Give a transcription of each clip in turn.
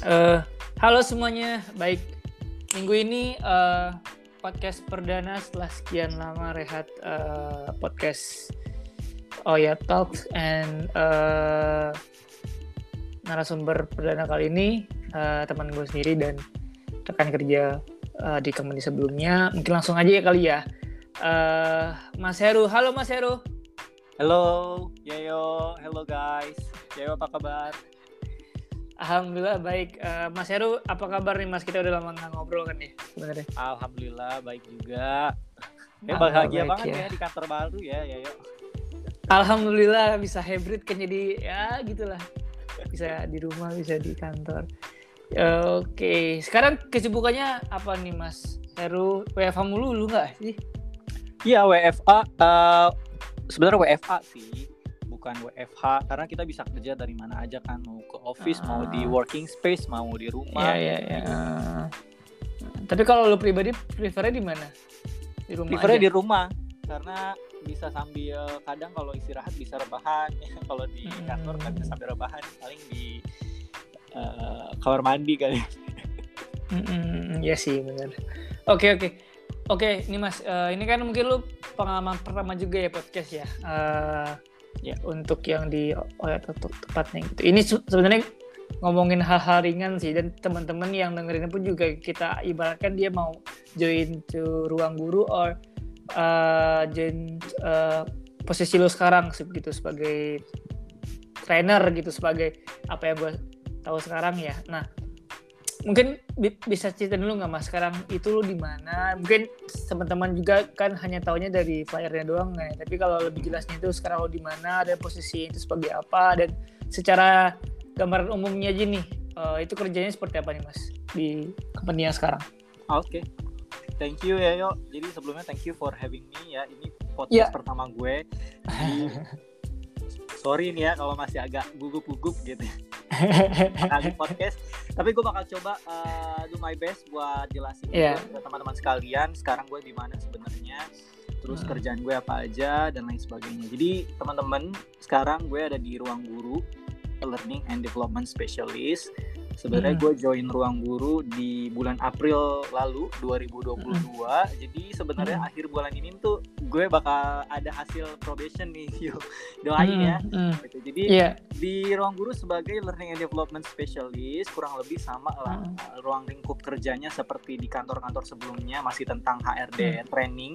Uh, halo semuanya, baik. Minggu ini uh, podcast perdana setelah sekian lama rehat uh, podcast Oh ya Talks and uh, narasumber perdana kali ini uh, teman gue sendiri dan rekan kerja uh, di company sebelumnya. Mungkin langsung aja ya kali ya. Uh, Mas Heru, halo Mas Heru. Halo, Yayo, hello guys. Yayo apa kabar? Alhamdulillah baik. Uh, Mas Heru, apa kabar nih Mas? Kita udah lama nggak ngobrol kan nih sebenarnya. Alhamdulillah baik juga. Ya bahagia banget ya. ya di kantor baru ya, ya yuk. Alhamdulillah bisa hybrid kan jadi ya gitulah. Bisa di rumah, bisa di kantor. Uh, Oke, okay. sekarang kesibukannya apa nih Mas Heru? WFA mulu lu nggak sih? Iya WFA. Uh, Sebenarnya WFA sih bukan WFH karena kita bisa kerja dari mana aja kan mau ke office uh. mau di ah. working space mau di rumah. Iya iya iya. Tapi kalau lo pribadi prefernya di mana? Di rumah. Prefernya aja? di rumah karena bisa sambil kadang kalau istirahat bisa rebahan kalau di hmm. kantor kan bisa sambil rebahan paling di uh, kamar mandi kali. Hmm, ya sih benar. Oke oke. Oke, ini Mas, uh, ini kan mungkin lu pengalaman pertama juga ya podcast ya. Uh, ya untuk yang di ya tepatnya gitu. Ini sebenarnya ngomongin hal-hal ringan sih dan teman-teman yang dengerin pun juga kita ibaratkan dia mau join to ruang guru or uh, join uh, posisi lo sekarang gitu sebagai trainer gitu sebagai apa yang gue tahu sekarang ya. Nah mungkin bisa cerita dulu nggak mas? Sekarang itu lu di mana? Mungkin teman-teman juga kan hanya tahunya dari flyernya doang ya. Tapi kalau lebih jelasnya itu sekarang lu di mana dan posisi itu sebagai apa dan secara gambaran umumnya aja nih uh, itu kerjanya seperti apa nih mas di company yang sekarang? Oke. Okay. thank you ya yo. Jadi sebelumnya thank you for having me ya. Ini podcast yeah. pertama gue. Sorry nih ya kalau masih agak gugup-gugup gitu kali podcast tapi gue bakal coba uh, do my best buat jelasin yeah. ke teman-teman sekalian sekarang gue di mana sebenarnya terus hmm. kerjaan gue apa aja dan lain sebagainya jadi teman-teman sekarang gue ada di ruang guru learning and development specialist Sebenarnya hmm. gue join Ruang Guru di bulan April lalu 2022. Hmm. Jadi sebenarnya hmm. akhir bulan ini tuh gue bakal ada hasil probation nih, yuk doain hmm. ya. Hmm. Gitu. Jadi yeah. di Ruang Guru sebagai Learning and Development Specialist kurang lebih sama lah hmm. ruang lingkup kerjanya seperti di kantor-kantor sebelumnya masih tentang HRD hmm. training.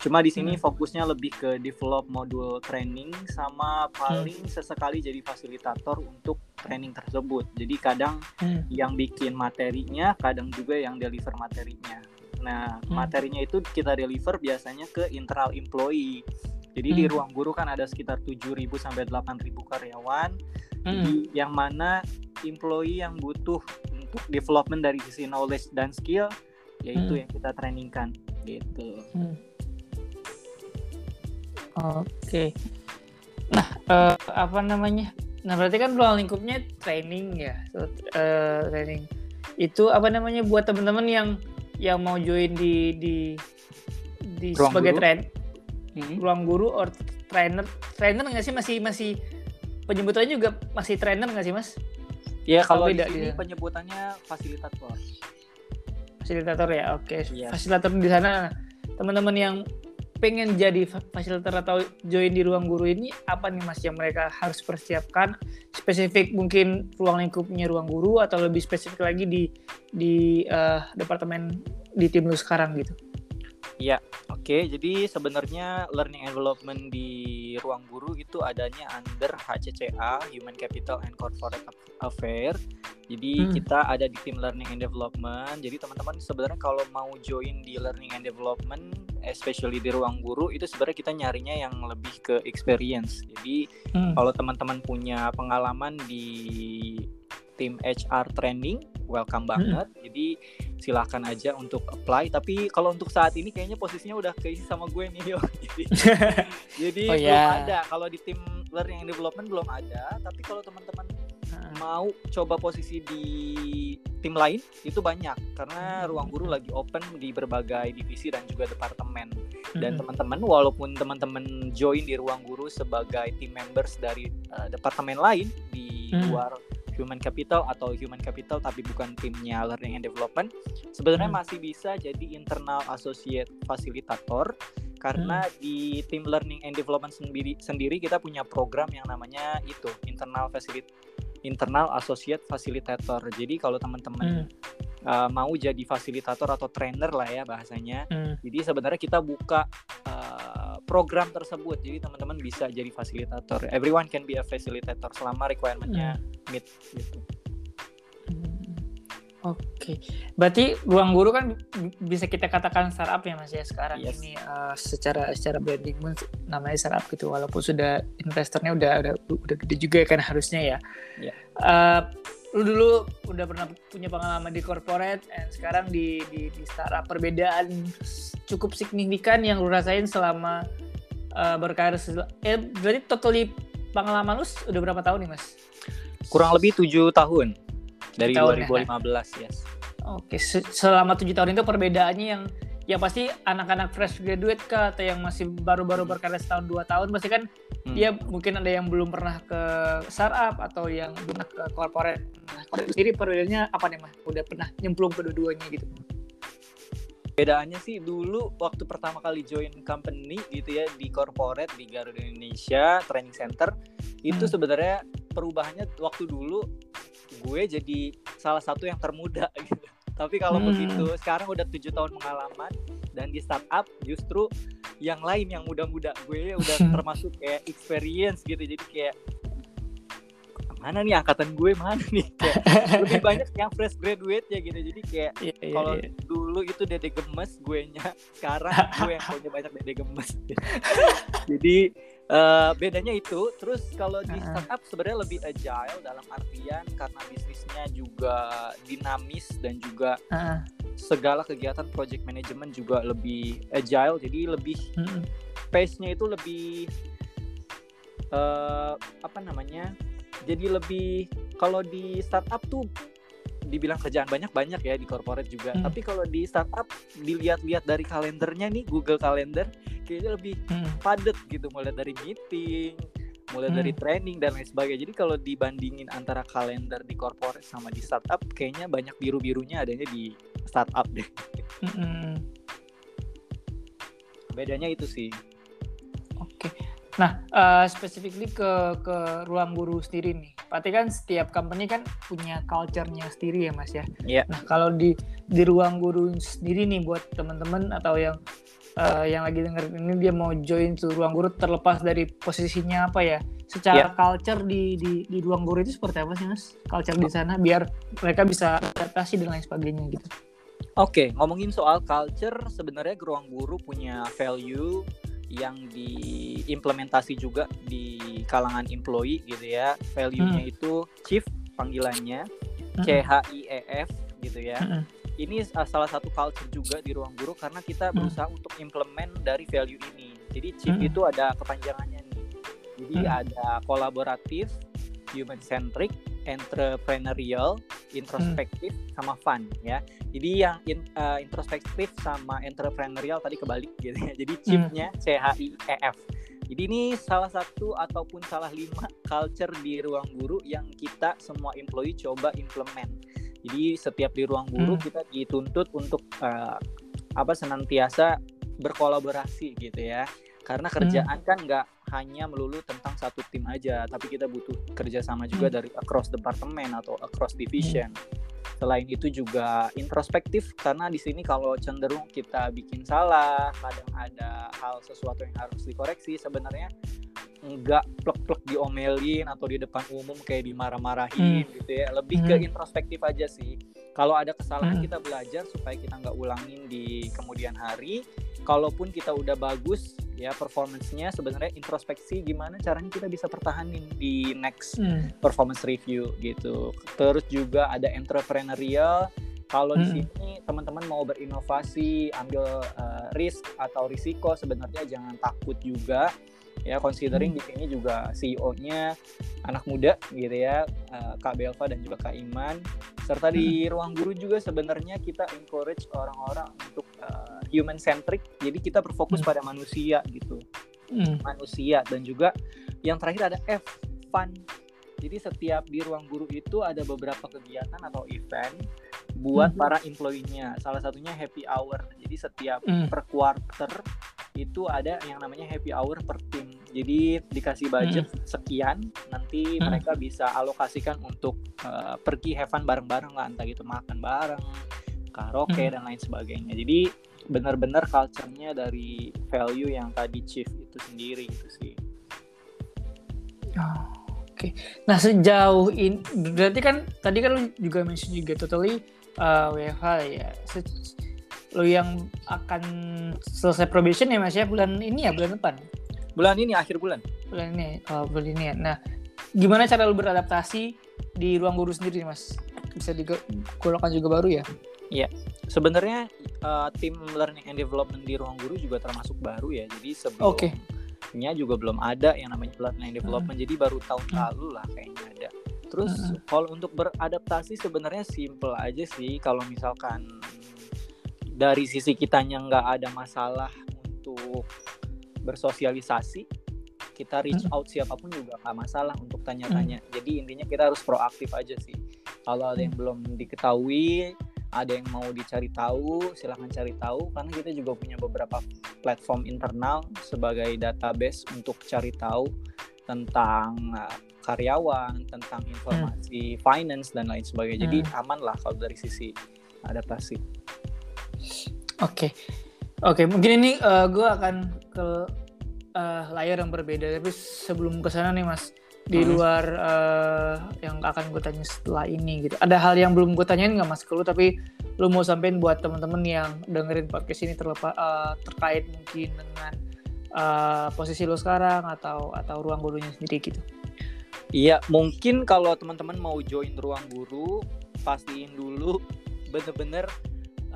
Cuma di sini hmm. fokusnya lebih ke develop modul training sama paling hmm. sesekali jadi fasilitator untuk training tersebut. Jadi kadang hmm. yang bikin materinya, kadang juga yang deliver materinya. Nah, hmm. materinya itu kita deliver biasanya ke internal employee. Jadi hmm. di ruang guru kan ada sekitar 7.000 sampai 8.000 karyawan. Hmm. Jadi yang mana employee yang butuh untuk development dari sisi knowledge dan skill yaitu hmm. yang kita trainingkan gitu. Hmm. Oke. Okay. Nah, uh, apa namanya? Nah berarti kan ruang lingkupnya training ya, so, uh, training. Itu apa namanya buat teman-teman yang yang mau join di di di ruang sebagai guru? train hmm. ruang guru or trainer trainer nggak sih masih masih penyebutannya juga masih trainer nggak sih mas? Ya kalau di sini penyebutannya fasilitator. Fasilitator ya, oke. Okay. Iya. Fasilitator di sana teman-teman yang pengen jadi fasilitator atau join di ruang guru ini apa nih mas yang mereka harus persiapkan? Spesifik mungkin ruang lingkupnya ruang guru atau lebih spesifik lagi di di uh, departemen di tim lu sekarang gitu? Ya, oke. Okay. Jadi sebenarnya learning and development di ruang guru itu adanya under HCCA, Human Capital and Corporate Affair. Jadi hmm. kita ada di tim learning and development. Jadi teman-teman sebenarnya kalau mau join di learning and development, especially di ruang guru, itu sebenarnya kita nyarinya yang lebih ke experience. Jadi hmm. kalau teman-teman punya pengalaman di tim HR training welcome banget. Hmm. Jadi silahkan aja untuk apply. Tapi kalau untuk saat ini kayaknya posisinya udah keisi sama gue nih yo. Jadi, jadi oh, belum yeah. ada. Kalau di tim learning and development belum ada. Tapi kalau teman-teman hmm. mau coba posisi di tim lain itu banyak karena hmm. ruang guru lagi open di berbagai divisi dan juga departemen. Dan teman-teman walaupun teman-teman join di ruang guru sebagai tim members dari uh, departemen lain di hmm. luar human capital atau human capital tapi bukan timnya learning and development sebenarnya hmm. masih bisa jadi internal associate fasilitator karena hmm. di tim learning and development sendiri sendiri kita punya program yang namanya itu internal facility internal associate facilitator jadi kalau teman-teman hmm. uh, mau jadi fasilitator atau trainer lah ya bahasanya hmm. jadi sebenarnya kita buka uh, program tersebut jadi teman-teman bisa jadi fasilitator everyone can be a facilitator selama requirementnya hmm. Meet gitu Oke, berarti ruang guru kan bisa kita katakan startup ya mas ya sekarang yes. ini uh, secara secara branding pun namanya startup gitu walaupun sudah investornya udah udah udah gede juga kan harusnya ya. Yeah. Ya. Uh, lu dulu udah pernah punya pengalaman di corporate dan sekarang di, di di startup perbedaan cukup signifikan yang lu rasain selama uh, berkarir eh berarti totally pengalaman lu udah berapa tahun nih mas? Kurang lebih tujuh tahun dari tahun 2015 ya. yes oke selama tujuh tahun itu perbedaannya yang ya pasti anak-anak fresh graduate kah atau yang masih baru-baru hmm. berkarya setahun dua tahun pasti kan hmm. dia mungkin ada yang belum pernah ke startup atau yang pernah ke corporate nah kalau sendiri perbedaannya apa nih mah udah pernah nyemplung ke dua-duanya gitu Bedaannya sih dulu waktu pertama kali join company gitu ya di corporate di Garuda Indonesia Training Center itu hmm. sebenarnya perubahannya waktu dulu gue jadi salah satu yang termuda gitu. Tapi kalau hmm. begitu sekarang udah tujuh tahun pengalaman dan di startup justru yang lain yang muda-muda. Gue udah termasuk kayak experience gitu. Jadi kayak mana nih angkatan gue? Mana nih? Kayak lebih banyak yang fresh graduate ya gitu. Jadi kayak yeah, yeah, kalau yeah. dulu itu dede gemes gue nya sekarang gue yang punya banyak dede gemes. Jadi uh, bedanya itu terus kalau di startup sebenarnya lebih agile dalam artian karena bisnisnya juga dinamis dan juga uh. segala kegiatan project management juga lebih agile jadi lebih uh. pace-nya itu lebih uh, apa namanya jadi lebih kalau di startup tuh dibilang kerjaan banyak banyak ya di corporate juga hmm. tapi kalau di startup dilihat-lihat dari kalendernya nih Google Calendar kayaknya lebih hmm. padat gitu mulai dari meeting mulai hmm. dari training dan lain sebagainya jadi kalau dibandingin antara kalender di corporate sama di startup kayaknya banyak biru birunya adanya di startup deh hmm. bedanya itu sih oke Nah, uh, specifically ke ke ruang guru sendiri nih. Berarti kan setiap company kan punya culture-nya sendiri ya, Mas ya. Iya. Yeah. Nah, kalau di di ruang guru sendiri nih buat teman-teman atau yang uh, yang lagi denger ini dia mau join tuh ruang guru terlepas dari posisinya apa ya. Secara yeah. culture di, di di ruang guru itu seperti apa sih, Mas? Culture di sana biar mereka bisa adaptasi dan lain sebagainya gitu. Oke, okay, ngomongin soal culture, sebenarnya ruang guru punya value yang diimplementasi juga di kalangan employee gitu ya value-nya hmm. itu chief panggilannya hmm. C H I E F gitu ya hmm. Ini salah satu culture juga di ruang guru karena kita hmm. berusaha untuk implement dari value ini jadi chief hmm. itu ada kepanjangannya nih jadi hmm. ada kolaboratif human centric entrepreneurial, introspektif, hmm. sama fun ya. Jadi yang in, uh, introspektif sama entrepreneurial tadi kebalik gitu ya. Jadi chipnya hmm. C H I E F. Jadi ini salah satu ataupun salah lima culture di ruang guru yang kita semua employee coba implement. Jadi setiap di ruang guru hmm. kita dituntut untuk uh, apa senantiasa berkolaborasi gitu ya. Karena kerjaan hmm. kan nggak hanya melulu tentang satu tim aja, tapi kita butuh kerjasama juga hmm. dari across departemen atau across division. Hmm. Selain itu juga introspektif karena di sini kalau cenderung kita bikin salah, kadang ada hal sesuatu yang harus dikoreksi, sebenarnya nggak plek-plek diomelin atau di depan umum kayak dimarah-marahin hmm. gitu ya. Lebih hmm. ke introspektif aja sih. Kalau ada kesalahan hmm. kita belajar supaya kita nggak ulangin di kemudian hari. Kalaupun kita udah bagus, ya performance-nya sebenarnya introspeksi gimana caranya kita bisa pertahanin di next hmm. performance review gitu. Terus juga ada entrepreneurial kalau hmm. di sini teman-teman mau berinovasi, ambil uh, risk atau risiko sebenarnya jangan takut juga ya considering hmm. di sini juga CEO-nya anak muda gitu ya uh, Kak Belva dan juga Kak Iman serta di hmm. ruang guru juga sebenarnya kita encourage orang-orang untuk uh, human centric jadi kita berfokus hmm. pada manusia gitu hmm. manusia dan juga yang terakhir ada F fun Jadi setiap di ruang guru itu ada beberapa kegiatan atau event buat hmm. para employee-nya. Salah satunya happy hour. Jadi setiap hmm. per quarter itu ada yang namanya happy hour per tim. Jadi dikasih budget hmm. sekian, nanti hmm. mereka bisa alokasikan untuk uh, pergi have fun bareng-bareng lah, entah gitu makan bareng, karaoke hmm. dan lain sebagainya. Jadi benar-benar culture-nya dari value yang tadi chief itu sendiri gitu sih. Oh. Oke. Okay. Nah sejauh ini berarti kan tadi kan lu juga mention juga totally uh, WFH ya. Se lu yang akan selesai probation ya Mas ya bulan ini ya bulan depan. Bulan ini akhir bulan. Bulan ini. Oh, bulan ini ya. Nah, gimana cara lu beradaptasi di ruang guru sendiri Mas? Bisa digolongkan juga baru ya? Iya. Sebenarnya uh, tim learning and development di ruang guru juga termasuk baru ya. Jadi sebelum okay juga belum ada yang namanya bloodline development hmm. jadi baru tahun hmm. lalu lah kayaknya ada terus hmm. kalau untuk beradaptasi sebenarnya simple aja sih kalau misalkan dari sisi kitanya nggak ada masalah untuk bersosialisasi kita reach hmm. out siapa pun juga nggak masalah untuk tanya-tanya hmm. jadi intinya kita harus proaktif aja sih kalau ada yang hmm. belum diketahui ada yang mau dicari tahu silahkan cari tahu karena kita juga punya beberapa platform internal sebagai database untuk cari tahu tentang uh, karyawan tentang informasi hmm. finance dan lain sebagainya jadi hmm. aman lah kalau dari sisi adaptasi oke okay. oke okay, mungkin ini uh, gue akan ke uh, layar yang berbeda tapi sebelum ke sana nih mas di hmm. luar uh, yang akan gue tanya setelah ini gitu. Ada hal yang belum gue tanyain nggak mas ke lu tapi lu mau sampein buat temen-temen yang dengerin podcast ini terlepas uh, terkait mungkin dengan uh, posisi lu sekarang atau atau ruang gurunya sendiri gitu. Iya mungkin kalau teman-teman mau join ruang guru pastiin dulu bener-bener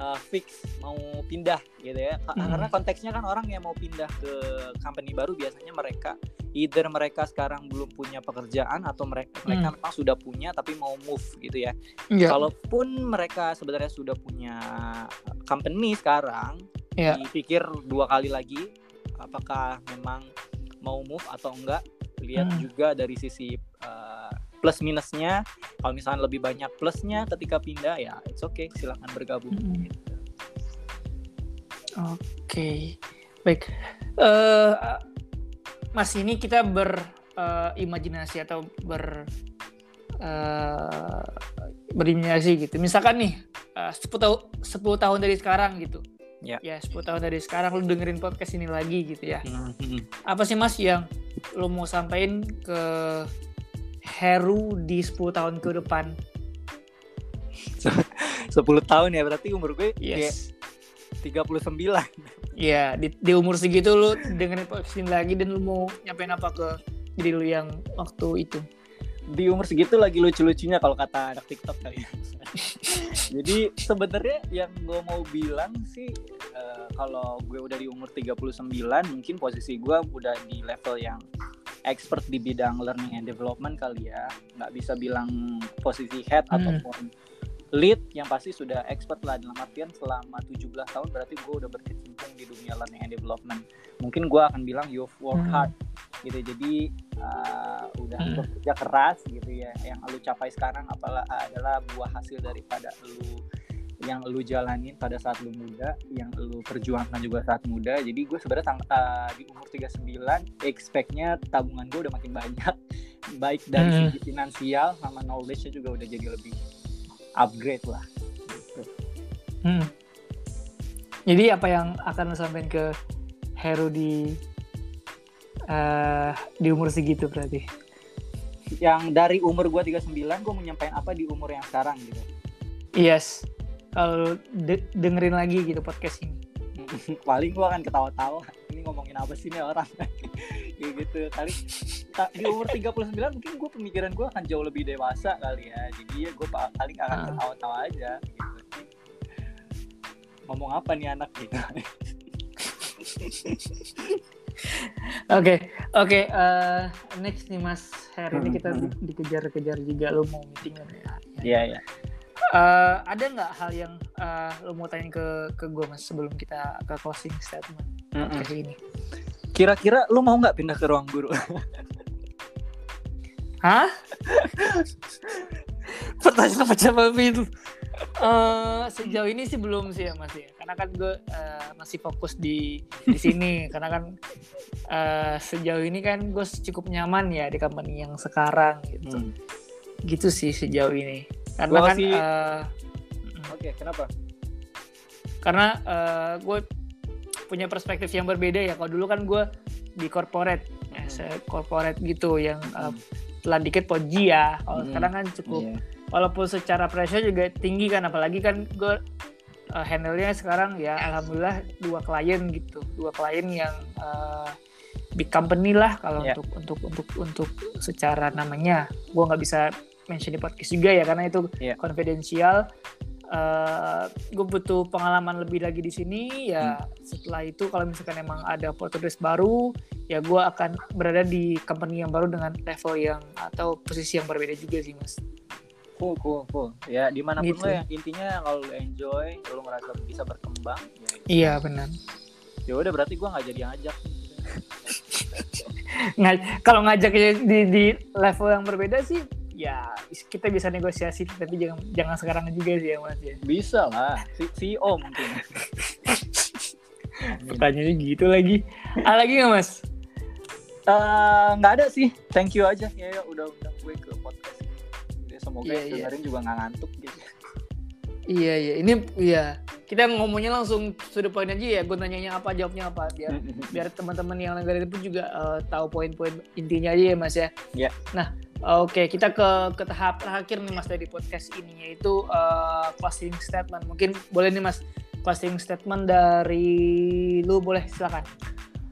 uh, fix mau pindah gitu ya hmm. karena konteksnya kan orang yang mau pindah ke company baru biasanya mereka either mereka sekarang belum punya pekerjaan atau mereka hmm. mereka memang sudah punya tapi mau move gitu ya yeah. kalaupun mereka sebenarnya sudah punya company sekarang yeah. dipikir dua kali lagi apakah memang mau move atau enggak lihat hmm. juga dari sisi uh, plus minusnya kalau misalnya lebih banyak plusnya ketika pindah ya it's okay silahkan bergabung hmm. gitu. oke okay. baik uh, mas ini kita berimajinasi uh, atau ber uh, berimajinasi gitu misalkan nih uh, 10 tahun 10 tahun dari sekarang gitu ya ya 10 tahun dari sekarang lu dengerin podcast ini lagi gitu ya mm-hmm. apa sih mas yang lu mau sampaikan ke Heru di 10 tahun ke depan 10 tahun ya berarti umur gue yes. kayak 39 Iya di, di umur segitu lu dengerin podcast ini lagi dan lu mau nyampein apa ke diri lu yang waktu itu di umur segitu lagi lucu-lucunya kalau kata anak TikTok kali ya. Jadi sebenarnya yang gue mau bilang sih uh, kalau gue udah di umur 39 mungkin posisi gue udah di level yang expert di bidang learning and development kali ya. Nggak bisa bilang posisi head hmm. ataupun lead yang pasti sudah expert lah dalam artian selama 17 tahun berarti gue udah berkecimpung di dunia learning and development. Mungkin gue akan bilang you've worked hmm. hard gitu jadi uh, udah hmm. bekerja keras gitu ya yang lu capai sekarang apalah adalah buah hasil daripada lu yang lu jalanin pada saat lu muda, yang lu perjuangkan juga saat muda. Jadi gue sebenarnya uh, di umur 39 expect-nya tabungan gue udah makin banyak, baik dari hmm. segi finansial sama knowledge-nya juga udah jadi lebih upgrade lah. Gitu. Hmm. Jadi apa yang akan lu sampaikan ke Heru di uh, di umur segitu berarti yang dari umur gue 39 gue mau nyampein apa di umur yang sekarang gitu yes kalau de dengerin lagi gitu podcast ini paling gue akan ketawa-tawa ini ngomongin apa sih nih orang kayak gitu kali di umur 39 mungkin gue pemikiran gue akan jauh lebih dewasa kali ya jadi ya gue paling akan ah. ketawa-tawa aja gitu ngomong apa nih anak gitu Oke, oke. Eh, next nih Mas Her ini kita hmm. dikejar-kejar juga lo mau meeting ya? Iya iya. Uh, ada nggak hal yang uh, lo mau tanya ke ke gue mas sebelum kita ke closing statement mm -hmm. ini? Kira-kira lo mau nggak pindah ke ruang guru? Hah? Pertanyaan apa coba itu? Uh, sejauh ini sih belum sih ya Mas ya. Karena kan gue uh, masih fokus di di sini karena kan uh, sejauh ini kan gue cukup nyaman ya di company yang sekarang gitu. Hmm. Gitu sih sejauh ini. Karena gua kan masih... uh, Oke, okay, kenapa? Karena uh, gue punya perspektif yang berbeda ya. Kalau dulu kan gue di corporate, ya, hmm. corporate gitu yang uh, telah dikit poji ya. Kalau hmm. sekarang kan cukup yeah walaupun secara pressure juga tinggi kan apalagi kan gue uh, handle-nya sekarang ya alhamdulillah dua klien gitu dua klien yang uh, big company lah kalau yeah. untuk untuk untuk untuk secara namanya gue nggak bisa mention di podcast juga ya karena itu yeah. konfidensial uh, gue butuh pengalaman lebih lagi di sini ya hmm. setelah itu kalau misalkan emang ada opportunities baru ya gue akan berada di company yang baru dengan level yang atau posisi yang berbeda juga sih mas cool cool cool ya di mana pun gitu. lo ya intinya kalau lo enjoy lo ngerasa bisa berkembang ya iya benar ya udah berarti gue nggak jadi ngajak kalau ngajaknya di, di level yang berbeda sih ya kita bisa negosiasi tapi jangan jangan sekarang juga sih ya mas ya. Bisa lah si CEO mungkin. Pertanyaannya gitu lagi. Ah lagi nggak mas? Eh, nggak uh, ada sih. Thank you aja. Ya, ya udah undang gue ke podcast. Semoga yeah, yang iya. dengerin yeah. juga nggak ngantuk gitu. Iya iya. Ini iya. Kita ngomongnya langsung sudah poin aja ya. Gue nanyanya apa jawabnya apa. Biar biar teman-teman yang dengerin itu juga uh, tahu poin-poin intinya aja ya mas ya. Yeah. nah oke kita ke ke tahap terakhir nih mas dari podcast ini yaitu uh, closing statement mungkin boleh nih mas closing statement dari lu boleh silakan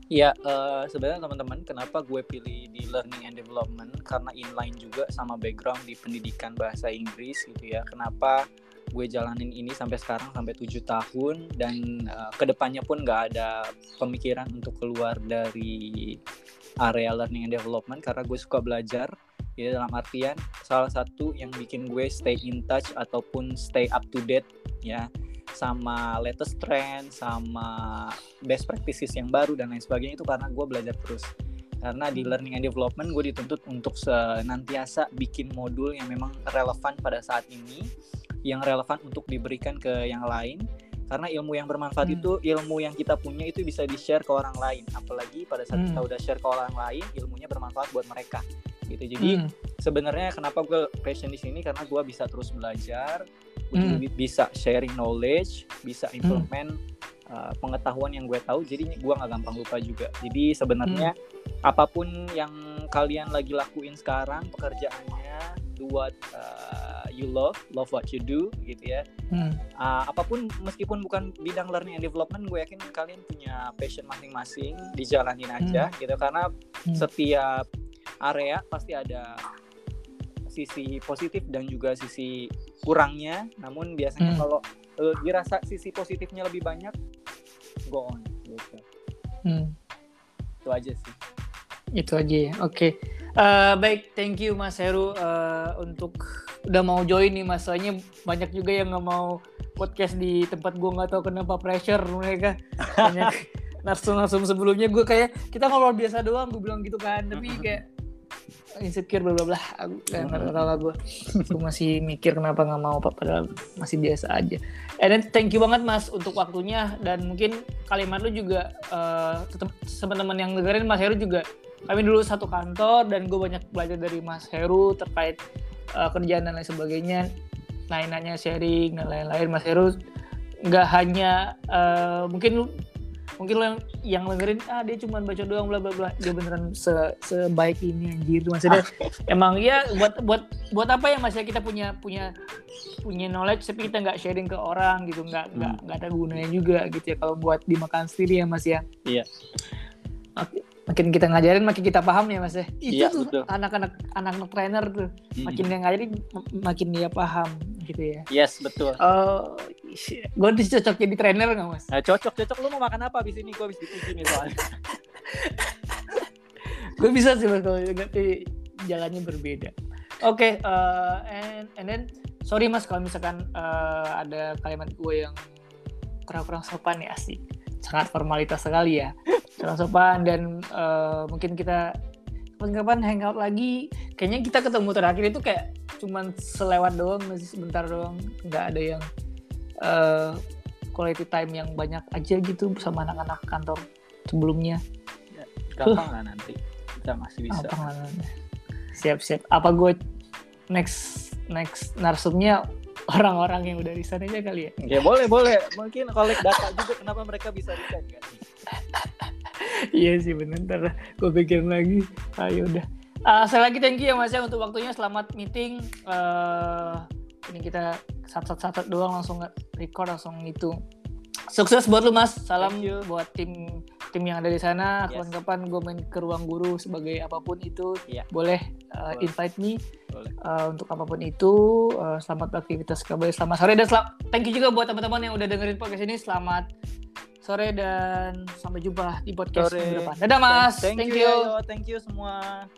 Ya, uh, sebenarnya teman-teman, kenapa gue pilih di learning and development karena inline juga sama background di pendidikan bahasa Inggris gitu ya. Kenapa gue jalanin ini sampai sekarang sampai tujuh tahun dan uh, ke depannya pun nggak ada pemikiran untuk keluar dari area learning and development karena gue suka belajar. Ya dalam artian salah satu yang bikin gue stay in touch ataupun stay up to date ya sama latest trend, sama best practices yang baru dan lain sebagainya itu karena gue belajar terus. Karena di learning and development gue dituntut untuk senantiasa bikin modul yang memang relevan pada saat ini, yang relevan untuk diberikan ke yang lain. Karena ilmu yang bermanfaat hmm. itu ilmu yang kita punya itu bisa di-share ke orang lain. Apalagi pada saat hmm. kita udah share ke orang lain, ilmunya bermanfaat buat mereka. Gitu. Jadi hmm. sebenarnya kenapa gue passion di sini karena gue bisa terus belajar, hmm. bisa sharing knowledge bisa hmm. implement hmm. uh, pengetahuan yang gue tahu jadi gue nggak gampang lupa juga jadi sebenarnya hmm. apa pun yang kalian lagi lakuin sekarang pekerjaannya do what uh, you love love what you do gitu ya hmm. uh, apa pun meskipun bukan bidang learning and development gue yakin kalian punya passion masing-masing dijalanin aja hmm. gitu karena hmm. setiap area pasti ada sisi positif dan juga sisi kurangnya. Namun biasanya hmm. kalau uh, dirasa sisi positifnya lebih banyak go on gitu. Hmm. itu aja sih. Itu aja ya oke. Okay. uh, eh, baik thank you mas Heru uh, untuk udah mau join nih masalahnya banyak juga yang nggak mau podcast di tempat gue nggak tahu kenapa pressure mereka. Banyak narsum-narsum sebelumnya. Gue kayak kita ngobrol biasa doang gue bilang gitu kan. Tapi kayak insecure bla bla bla. Tahu gue aku masih mikir kenapa nggak mau apa padahal masih biasa aja. And then thank you banget mas untuk waktunya. Dan mungkin kalimat lu juga uh, teman-teman yang dengerin mas Heru juga. Kami dulu satu kantor dan gue banyak belajar dari mas Heru terkait uh, kerjaan dan lain sebagainya. Lain-lainnya sharing dan lain-lain. Mas Heru nggak hanya uh, mungkin mungkin lo yang yang dengerin ah dia cuma baca doang bla bla bla. Dia beneran se sebaik ini anjir. Maksudnya emang ya buat buat buat apa ya mas ya kita punya punya punya knowledge tapi kita nggak sharing ke orang gitu. Nggak nggak hmm. nggak ada gunanya juga gitu ya kalau buat dimakan sendiri ya mas ya. Iya makin kita ngajarin makin kita paham ya mas ya? Itu iya, tuh anak-anak anak-anak trainer tuh. Hmm. makin dia ngajarin makin dia paham gitu ya. Yes betul. Uh, gue cocok jadi trainer nggak mas? Nah, cocok cocok. Lu mau makan apa abis ini? Gue abis dipuji nih soalnya. Gue bisa sih mas kalau jalannya berbeda. Oke okay, uh, and and then sorry mas kalau misalkan uh, ada kalimat gue yang kurang-kurang sopan ya asik. Sangat formalitas sekali ya kurang sopan dan uh, mungkin kita kapan hangout lagi. Kayaknya kita ketemu terakhir itu kayak cuman selewat doang masih sebentar doang. Nggak ada yang uh, quality time yang banyak aja gitu sama anak-anak kantor sebelumnya. Ya, gampang lah nanti. Kita masih bisa. Siap siap apa gue next next narsumnya orang-orang yang udah resign aja kali ya? Ya boleh boleh. Mungkin collect data juga kenapa mereka bisa resign kan iya sih bener. Ntar gue pikir lagi. Ayo ah, ya udah. Uh, sekali lagi thank you ya mas ya untuk waktunya. Selamat meeting. Uh, ini kita satu-satu doang langsung record langsung itu sukses buat lu mas. Salam buat tim tim yang ada di sana. Kapan-kapan gue main ke ruang guru sebagai apa pun itu. Yeah. boleh, uh, boleh. invite me. Boleh. Uh, untuk apa pun itu uh, selamat aktivitas kembali. Selamat sore dan selamat thank you juga buat teman-teman yang udah dengerin podcast ini. Selamat sore dan sampai jumpa di podcast sore. minggu depan. Dadah Mas. Thank, thank you. you. Thank you semua.